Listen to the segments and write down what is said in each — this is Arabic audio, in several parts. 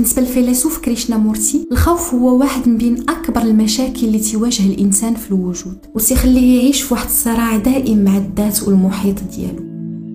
بالنسبة للفيلسوف كريشنا مورتي الخوف هو واحد من بين أكبر المشاكل اللي تواجه الإنسان في الوجود وتخليه يعيش في واحد الصراع دائم مع الذات والمحيط ديالو.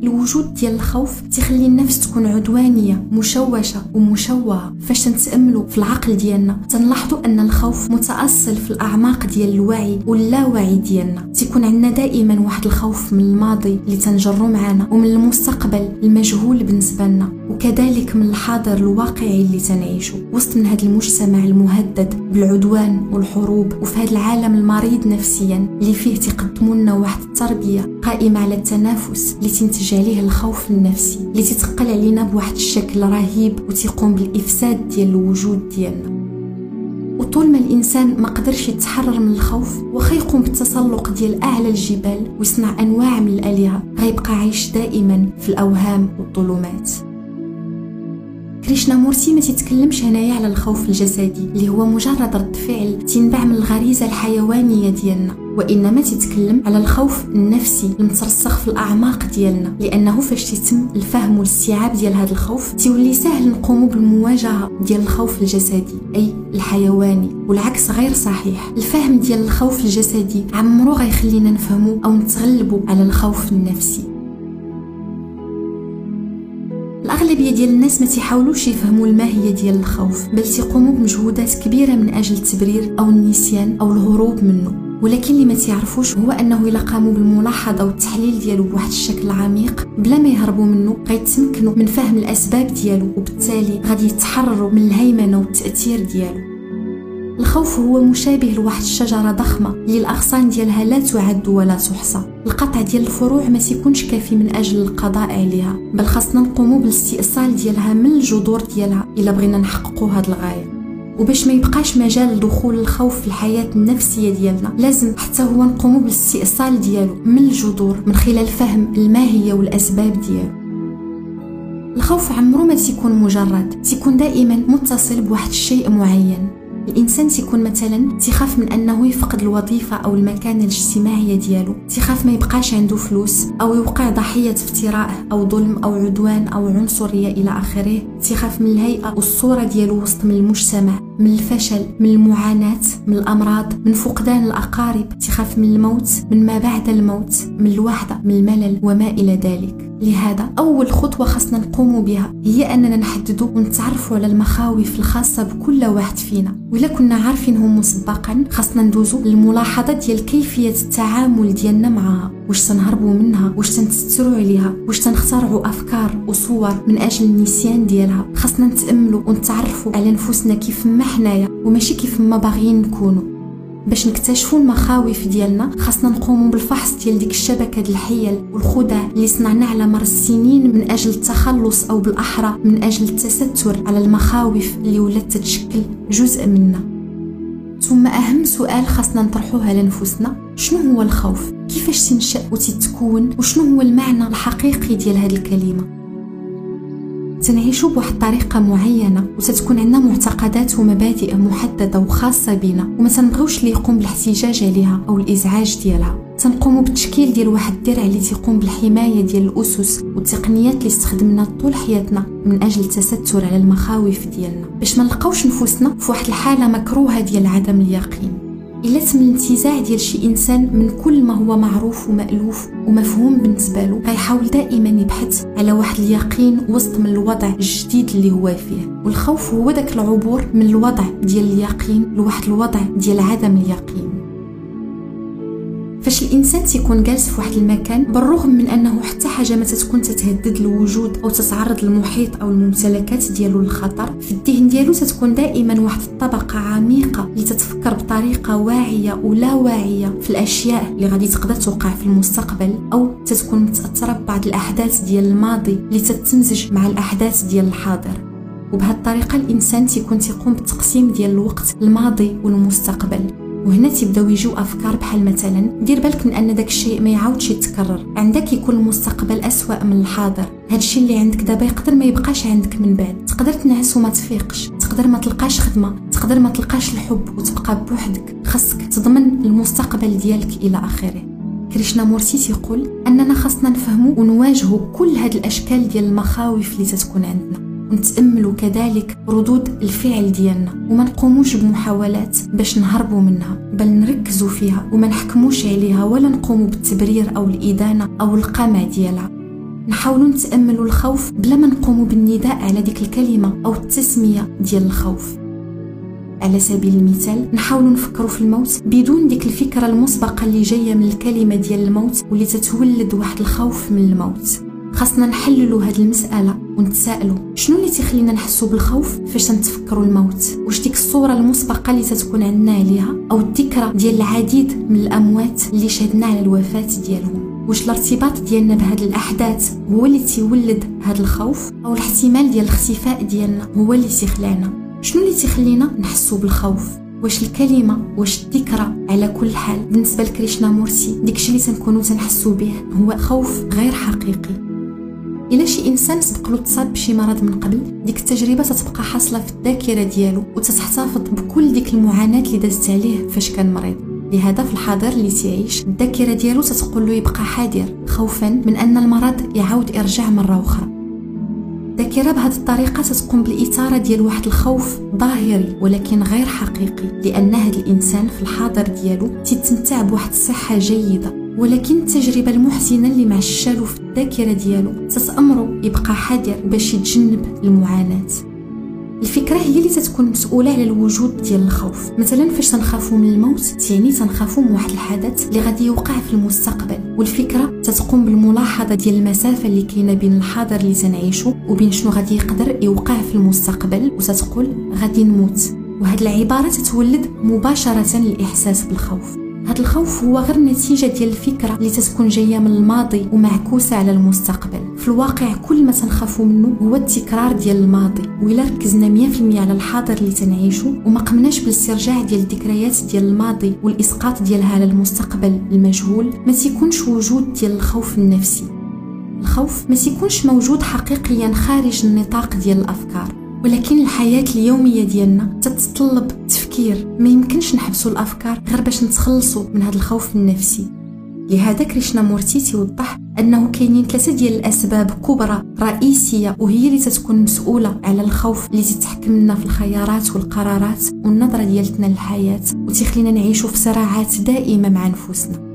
الوجود ديال الخوف تخلي النفس تكون عدوانية مشوشة ومشوهه فاش تنتأملوا في العقل ديالنا تنلاحظوا أن الخوف متأصل في الأعماق ديال الوعي واللاوعي ديالنا. تيكون عندنا دائما واحد الخوف من الماضي اللي تنجرو معنا ومن المستقبل المجهول بالنسبة لنا وكذلك من الحاضر الواقعي اللي تنعيشه وسط من هذا المجتمع المهدد بالعدوان والحروب وفي هذا العالم المريض نفسيا اللي فيه تقدموا لنا واحد التربية قائمة على التنافس اللي تنتج عليه الخوف النفسي اللي تتقل علينا بواحد الشكل رهيب وتقوم بالإفساد ديال الوجود ديالنا. وطول ما الإنسان ما قدرش يتحرر من الخوف وخا يقوم بالتسلق ديال أعلى الجبال ويصنع أنواع من الآلهة غيبقى عايش دائما في الأوهام والظلمات كريشنا مورتي ما تيتكلمش هنايا على الخوف الجسدي اللي هو مجرد رد فعل تنبع من الغريزة الحيوانية ديالنا. وإنما تتكلم على الخوف النفسي المترسخ في الأعماق ديالنا. لأنه فاش تتم الفهم والاستيعاب ديال هذا الخوف تولي سهل نقوموا بالمواجهة ديال الخوف الجسدي أي الحيواني. والعكس غير صحيح. الفهم ديال الخوف الجسدي عمرو غيخلينا نفهموا أو نتغلبوا على الخوف النفسي. ديال الناس ما تيحاولوش يفهموا الماهية ديال الخوف بل تيقوموا بمجهودات كبيرة من أجل التبرير أو النسيان أو الهروب منه. ولكن اللي ما تعرفوش هو أنه إلا قاموا بالملاحظة والتحليل ديالو بواحد الشكل عميق بلا ما يهربوا منه غيتمكنوا من فهم الأسباب ديالو وبالتالي غادي يتحرروا من الهيمنة والتأثير ديالو. الخوف هو مشابه لواحد الشجرة ضخمة اللي الاغصان ديالها لا تعد ولا تحصى. القطع ديال الفروع ما تيكونش كافي من أجل القضاء عليها بل خاصنا نقوموا بالاستئصال ديالها من الجذور ديالها إلا بغينا نحققوا هذه الغاية. وباش ما يبقاش مجال لدخول الخوف في الحياة النفسية ديالنا لازم حتى هو نقوموا بالاستئصال ديالو من الجذور من خلال فهم الماهية والأسباب ديالو. الخوف عمرو ما تيكون مجرد تيكون دائما متصل بواحد الشيء معين. الإنسان تيكون مثلا تيخاف من أنه يفقد الوظيفة أو المكانه الاجتماعيه ديالو. تيخاف ما يبقاش عنده فلوس أو يوقع ضحية افتراء أو ظلم أو عدوان أو عنصرية إلى آخره. تيخاف من الهيئة والصورة ديالو وسط من المجتمع من الفشل من المعاناة من الأمراض من فقدان الأقارب. تيخاف من الموت من ما بعد الموت من الوحدة من الملل وما إلى ذلك. لهذا أول خطوة خاصنا نقوم بها هي أننا نحددوا ونتعرفوا على المخاوف الخاصة بكل واحد فينا. وإلا كنا عارفينهم مسبقا خاصنا ندوزو للملاحظة ديال كيفية التعامل ديالنا معها واش تنهربوا منها؟ واش تنتستروا عليها؟ واش تنخترعوا أفكار وصور من أجل النسيان ديالها؟ خاصنا نتاملوا ونتعرفوا على نفوسنا كيف ما حنايا وماشي كيف ما باغيين نكونوا باش نكتشفوا المخاوف ديالنا خاصنا نقوموا بالفحص ديال ديك الشبكة ديال الحيل والخدع اللي صنعنا على مر السنين من أجل التخلص أو بالأحرى من أجل التستر على المخاوف اللي ولات تتشكل جزء منا. ثم أهم سؤال خاصنا نطرحوها لنفوسنا شنو هو الخوف؟ كيفاش تنشأ وتتكون؟ وشنو هو المعنى الحقيقي ديال هذه الكلمة؟ تنعيشوا بواحد الطريقة معينة وتتكون عندنا معتقدات ومبادئ محددة وخاصة بنا وما تنبغيوش اللي يقوم بالاحتجاج عليها أو الإزعاج ديالها. تنقوموا بالتشكيل ديال واحد الدرع اللي تيقوم بالحماية ديال الأسس والتقنيات اللي استخدمنا طول حياتنا من أجل التستر على المخاوف ديالنا. باش ما نلقاوش نفوسنا في واحد الحالة مكروهة ديال عدم اليقين. إلا تم الانتزاع ديال شي إنسان من كل ما هو معروف ومألوف ومفهوم بالنسبة له غيحاول دائما يبحث على واحد اليقين وسط من الوضع الجديد اللي هو فيه. والخوف هو داك العبور من الوضع ديال اليقين لواحد الوضع ديال عدم اليقين. فاش الإنسان تيكون جالس في واحد المكان بالرغم من أنه حتى حاجة ما تتكون تتهدد الوجود أو تتعرض المحيط أو الممتلكات ديالو للخطر في الذهن ديالو تتكون دائما واحد الطبقة عميقة اللي تتفكر بطريقة واعية ولا واعية في الأشياء اللي غادي تقدر توقع في المستقبل أو تتكون متأثرة ببعض الأحداث ديال الماضي اللي تتمزج مع الأحداث ديال الحاضر. وبهذه الطريقة الإنسان تيكون تيقوم بالتقسيم ديال الوقت الماضي والمستقبل. وهنا تبداو يجيو افكار بحال مثلا دير بالك من أن داك الشيء ما يعاودش يتكرر. عندك يكون المستقبل أسوأ من الحاضر. هاد الشيء اللي عندك دابا يقدر ما يبقاش عندك من بعد. تقدر تنعس وما تفيقش. تقدر ما تلقاش خدمة. تقدر ما تلقاش الحب وتبقى بوحدك. خاصك تضمن المستقبل ديالك إلى آخره. كريشنا مورتي تيقول أننا خاصنا نفهموا ونواجهوا كل هاد الأشكال ديال المخاوف اللي تتكون عندنا. ونتاملوا كذلك ردود الفعل ديالنا وما نقوموش بمحاولات باش نهربوا منها بل نركزوا فيها وما نحكموش عليها ولا نقوموا بالتبرير أو الإدانة أو القمع ديالها. نحاولوا نتاملوا الخوف بلا ما نقوموا بالنداء على ديك الكلمة أو التسمية ديال الخوف. على سبيل المثال نحاولوا نفكروا في الموت بدون ديك الفكرة المسبقة اللي جاية من الكلمة ديال الموت واللي تتولد واحد الخوف من الموت. خاصنا نحللوا هذه المسألة ونتسائلوا شنو اللي تيخلينا نحسوا بالخوف فاش نتفكروا الموت؟ واش ديك الصورة المسبقة اللي تتكون عندنا عليها أو الذكرى ديال العديد من الأموات اللي شهدنا على الوفاة ديالهم؟ واش الارتباط ديالنا بهاد الأحداث هو اللي تيولد هاد الخوف أو الاحتمال ديال الاختفاء ديالنا هو اللي تيخلعنا؟ شنو اللي تيخلينا نحسوا بالخوف؟ واش الكلمة واش الذكرى على كل حال بالنسبة لكريشنا مورسي داكشي اللي تنكونوا تنحسوا به هو خوف غير حقيقي. إلا شي إنسان سبق له تصاب بشي مرض من قبل ديك التجربة تتبقى حاصلة في الذاكرة ديالو وتتحتفظ بكل ديك المعاناة اللي دازت عليه فاش كان مريض. لهذا في الحاضر اللي تعيش الذاكرة ديالو تتقول له يبقى حذر خوفا من أن المرض يعاود يرجع مرة أخرى. الذاكره بهذه الطريقة تتقوم بالإثارة ديال واحد الخوف ظاهري ولكن غير حقيقي لأن هذا الإنسان في الحاضر ديالو تيتمتع بواحد الصحة جيدة. ولكن التجربة المحزنة اللي مع الشالو في الذاكرة ديالو تتامرو يبقى حذر باش يتجنب المعاناة. الفكرة هي اللي تتكون مسؤولة على الوجود ديال الخوف. مثلا فاش تنخافوا من الموت يعني تنخافوا من واحد الحدث اللي غادي يوقع في المستقبل. والفكرة تتقوم بالملاحظة ديال المسافة اللي كاينة بين الحاضر اللي تنعيشو وبين شنو غادي يقدر يوقع في المستقبل وتتقول غادي نموت. وهاد العبارة تتولد مباشرة الاحساس بالخوف. هذا الخوف هو غير نتيجة ديال الفكرة اللي تتكون جاية من الماضي ومعكوسة على المستقبل. في الواقع كل ما تنخافوا منه هو التكرار ديال الماضي وإلا ركزنا 100% على الحاضر اللي تنعيشو وما قمناش بالاسترجاع ديال الذكريات ديال الماضي والإسقاط ديالها على المستقبل المجهول. ما تيكونش وجود ديال الخوف النفسي. الخوف ما تيكونش موجود حقيقيا خارج النطاق ديال الأفكار. ولكن الحياة اليومية ديالنا. تتطلب تفكير. ما يمكنش نحبسوا الأفكار غير باش نتخلصوا من هذا الخوف النفسي. لهذا كريشنا مورتي توضح أنه كاينين ثلاثة ديال الأسباب كبرى رئيسية وهي اللي تتكون مسؤولة على الخوف اللي تتحكم لنا في الخيارات والقرارات والنظرة ديالتنا للحياة وتخلينا نعيشوا في صراعات دائمة مع نفوسنا.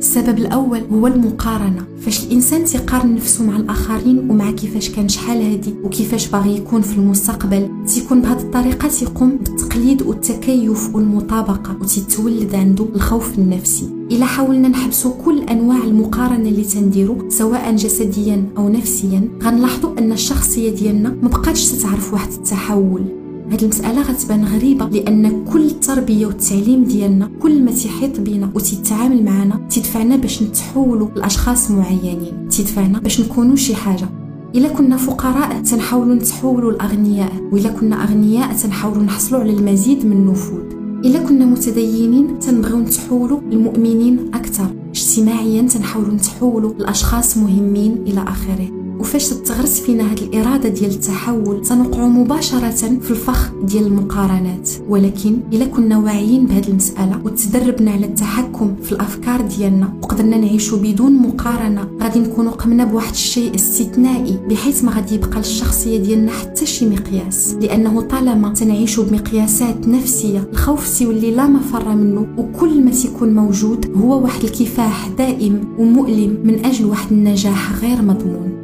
السبب الأول هو المقارنة. فاش الإنسان تيقارن نفسه مع الآخرين ومع كيفاش كان شحال هادي وكيفاش باغي يكون في المستقبل تيكون بهذه الطريقة تيقوم بالتقليد والتكيف والمطابقة وتتولد عنده الخوف النفسي. إلا حاولنا نحبسوا كل أنواع المقارنة اللي تنديرو سواء جسديا أو نفسيا غنلاحظوا أن الشخصية ديالنا مبقاتش تتعرف واحد التحول. هاد المسألة غتبان غريبة لأن كل التربية والتعليم ديالنا كل ما تيحيط بينا وتيتعامل معنا تدفعنا باش نتحولوا لأشخاص معينين تدفعنا باش نكونوا شي حاجة. إلا كنا فقراء تنحاولوا نتحولوا لأغنياء وإلا كنا أغنياء تنحاولوا نحصلوا على المزيد من النفوذ. إلا كنا متدينين تنبغيو نتحولوا لمؤمنين أكثر. اجتماعيا تنحاولوا نتحولوا لأشخاص مهمين إلى آخره وفاش تتغرس فينا هذه الإرادة ديال التحول تنوقعوا مباشرة في الفخ ديال المقارنات. ولكن إلا كنا واعيين بهذه المسألة وتدربنا على التحكم في الأفكار ديالنا وقدرنا نعيشوا بدون مقارنة غادي نكونوا قمنا بواحد الشيء استثنائي بحيث ما غادي يبقى للشخصية ديالنا حتى شي مقياس. لأنه طالما تنعيشوا بمقياسات نفسية الخوف تيولي لا مفر منه وكل ما تيكون موجود هو واحد الكفاح دائم ومؤلم من أجل واحد النجاح غير مضمون.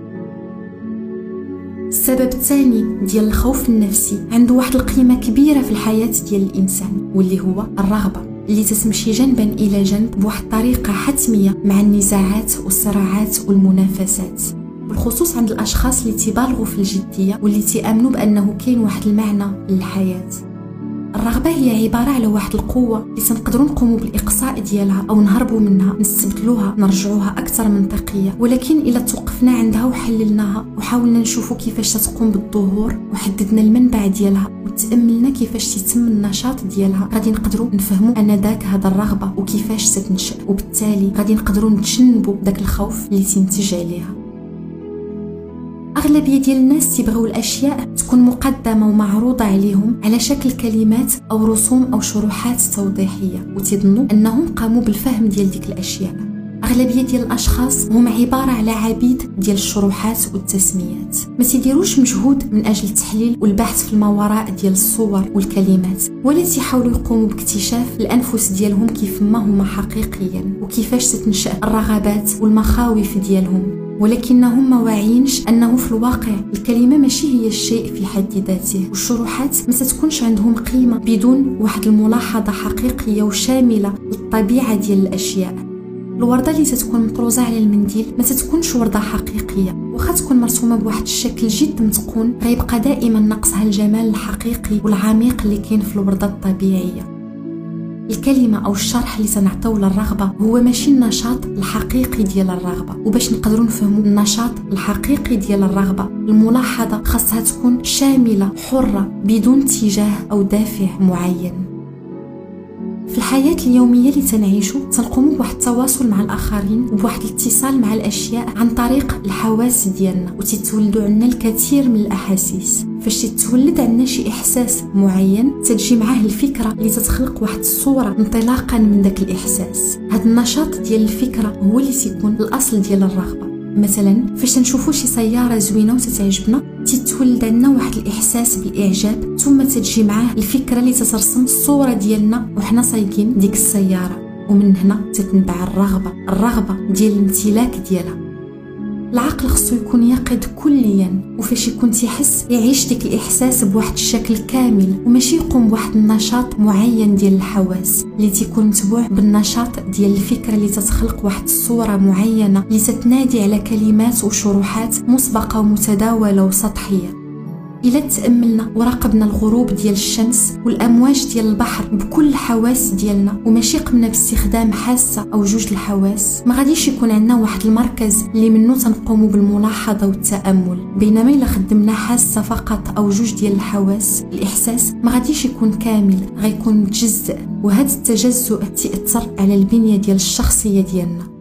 السبب الثاني ديال الخوف النفسي. عنده واحد القيمة كبيرة في الحياة ديال الإنسان واللي هو الرغبة اللي تتمشي جنبا إلى جنب بواحد الطريقة حتمية مع النزاعات والصراعات والمنافسات. بالخصوص عند الأشخاص اللي تبالغوا في الجدية واللي تامنوا بأنه كاين واحد المعنى للحياة. الرغبة هي عبارة على واحد القوة اللي تنقدروا نقوموا بالإقصاء ديالها أو نهربوا منها نستبدلوها نرجعوها أكثر منطقية. ولكن إلا توقفنا عندها وحللناها وحاولنا نشوفوا كيفاش تقوم بالظهور وحددنا المنبع ديالها وتأملنا كيفاش تتم النشاط ديالها. غادي نقدروا نفهموا أن ذاك هذا الرغبة وكيفاش تتنشا وبالتالي غادي نقدروا نتجنبوا داك الخوف اللي تنتج عليها. أغلبية ديال الناس تيبغيو الأشياء تكون مقدمة ومعروضة عليهم على شكل كلمات أو رسوم أو شروحات توضيحية وتظنوا أنهم قاموا بالفهم ديال ديك الأشياء. أغلبية ديال الأشخاص هم عبارة على عبيد ديال الشروحات والتسميات. ما تيديروش مجهود من أجل التحليل والبحث في الماوراء ديال الصور والكلمات ولا تيحاولوا يقوموا باكتشاف الأنفس ديالهم كيف ما هما حقيقيا وكيفاش تتنشا الرغبات والمخاوف ديالهم. ولكنهم ما واعيينش أنه في الواقع الكلمة ماشي هي الشيء في حد ذاته والشروحات ما تكونش عندهم قيمة بدون واحد الملاحظة حقيقية وشاملة للطبيعة ديال الأشياء. الوردة اللي تتكون مطروزة على المنديل ما تتكونش وردة حقيقية واخا تكون مرسومة بواحد الشكل جد متقون غيبقى دائما نقصها الجمال الحقيقي والعميق اللي كاين في الوردة الطبيعية. الكلمة أو الشرح اللي تنعطيو للرغبة هو ماشي النشاط الحقيقي ديال الرغبة وباش نقدروا نفهموا النشاط الحقيقي ديال الرغبة الملاحظة خاصها تكون شاملة حرة بدون اتجاه أو دافع معين. في الحياة اليومية اللي تنعيشو تنقومو بواحد التواصل مع الآخرين وبواحد الاتصال مع الأشياء عن طريق الحواس ديالنا. وتتولدو عنا الكثير من الأحاسيس. فاش تتولد عندنا شي إحساس معين تجي معاه الفكرة اللي تتخلق واحد الصورة انطلاقا من داك الإحساس. هذا النشاط ديال الفكرة هو اللي تيكون الأصل ديال الرغبة. مثلا فاش نشوفو شي سيارة زوينة وتتعجبنا تتولد عندنا واحد الإحساس بالإعجاب. ثم تجي معاه الفكرة اللي تترسم الصورة ديالنا وحنا سايقين ديك السيارة. ومن هنا تتنبع الرغبة الرغبة ديال الامتلاك ديالها. العقل خصو يكون يقظ كليا وفاش يكون تيحس يعيش ديك الإحساس بواحد الشكل كامل وماشي يقوم بواحد النشاط معين ديال الحواس اللي تيكون متبوع بالنشاط ديال الفكرة اللي تتخلق واحد الصورة معينة اللي تتنادي على كلمات وشروحات مسبقة ومتداولة وسطحية. إلا تأملنا وراقبنا الغروب ديال الشمس والأمواج ديال البحر بكل الحواس ديالنا وماشي قمنا باستخدام حاسة أو جوج الحواس. ما غاديش يكون عندنا واحد المركز اللي منه تنقوم بالملاحظة والتأمل. بينما إلا خدمنا حاسة فقط أو جوج ديال الحواس الإحساس ما غاديش يكون كامل غيكون متجزئ وهذا التجزؤ تأثر على البنية ديال الشخصية ديالنا.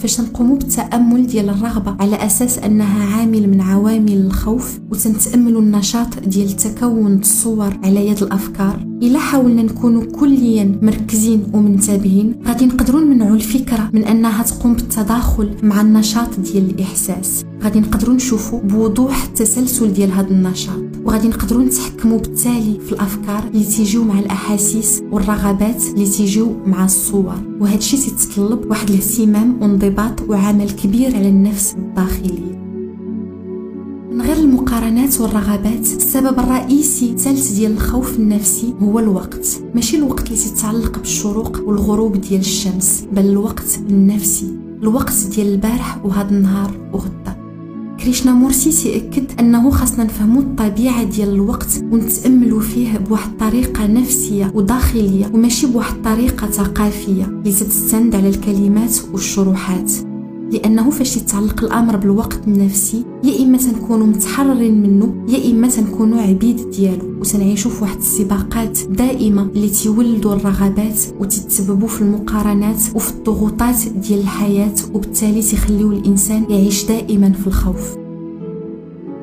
فاش نقوموا بالتامل ديال الرغبة على أساس أنها عامل من عوامل الخوف وتنتاملوا النشاط ديال تكون الصور على يد الأفكار. إلا حاولنا نكونوا كليا مركزين ومنتبهين غادي نقدروا نمنعوا الفكرة من أنها تقوم بالتداخل مع النشاط ديال الإحساس. غادي نقدروا نشوفوا بوضوح التسلسل ديال هذا النشاط. وغادي نقدروا نتحكموا بالتالي في الأفكار اللي تيجيو مع الأحاسيس والرغبات اللي تيجيو مع الصور. وهذا الشيء تيتطلب واحد الاهتمام وانضباط وعمل كبير على النفس الداخلي. من غير المقارنات والرغبات السبب الرئيسي الثالث ديال الخوف النفسي هو الوقت. ماشي الوقت اللي تتعلق بالشروق والغروب ديال الشمس بل الوقت النفسي. الوقت ديال البارح وهذا النهار وغدا. كريشنا مورسي تيأكد أنه خاصنا نفهمو الطبيعة ديال الوقت ونتأملوا فيه بواحد الطريقة نفسية وداخلية وماشي بواحد الطريقة ثقافية اللي تستند على الكلمات والشروحات. لأنه فاش يتعلق الأمر بالوقت النفسي يا إما تنكونوا متحررين منه يا إما تنكونوا عبيد ديالو. وتنعيشوا في واحد السباقات دائمة اللي تيولدوا الرغبات وتتسببوا في المقارنات وفي الضغوطات ديال الحياة وبالتالي تخليو الإنسان يعيش دائما في الخوف.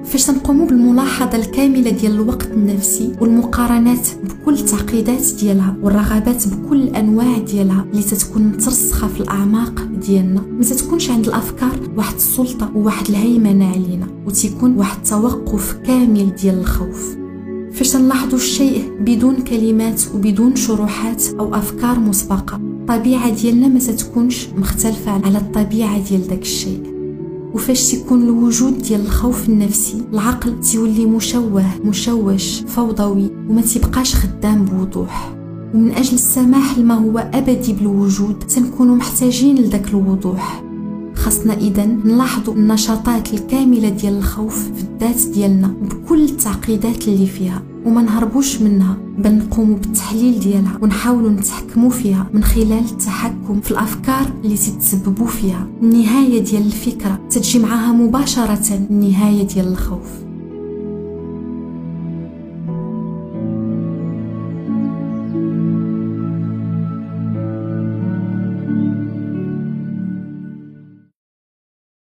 فاش تنقوموا بالملاحظة الكاملة ديال الوقت النفسي والمقارنات بكل التعقيدات ديالها والرغبات بكل الأنواع ديالها اللي تتكون مترسخة في الأعماق ديالنا. ما تتكونش عند الأفكار واحد السلطة وواحد الهيمنة علينا وتيكون واحد التوقف كامل ديال الخوف. فاش نلاحظوا الشيء بدون كلمات وبدون شروحات أو أفكار مسبقة الطبيعة ديالنا ما تتكونش مختلفة على الطبيعة ديال داك الشيء. وفاش تيكون الوجود ديال الخوف النفسي العقل تيولي مشوه مشوش فوضوي وما تيبقاش خدام بوضوح. ومن أجل السماح لما هو أبدي بالوجود تنكونوا محتاجين لذاك الوضوح. خاصنا إذا نلاحظوا النشاطات الكاملة ديال الخوف في الذات ديالنا بكل التعقيدات اللي فيها. وما نهربوش منها. بل نقوموا بالتحليل ديالها ونحاولوا نتحكموا فيها من خلال التحكم في الأفكار اللي تتسببوا فيها. النهاية ديال الفكرة تتجي معها مباشرة. النهاية ديال الخوف.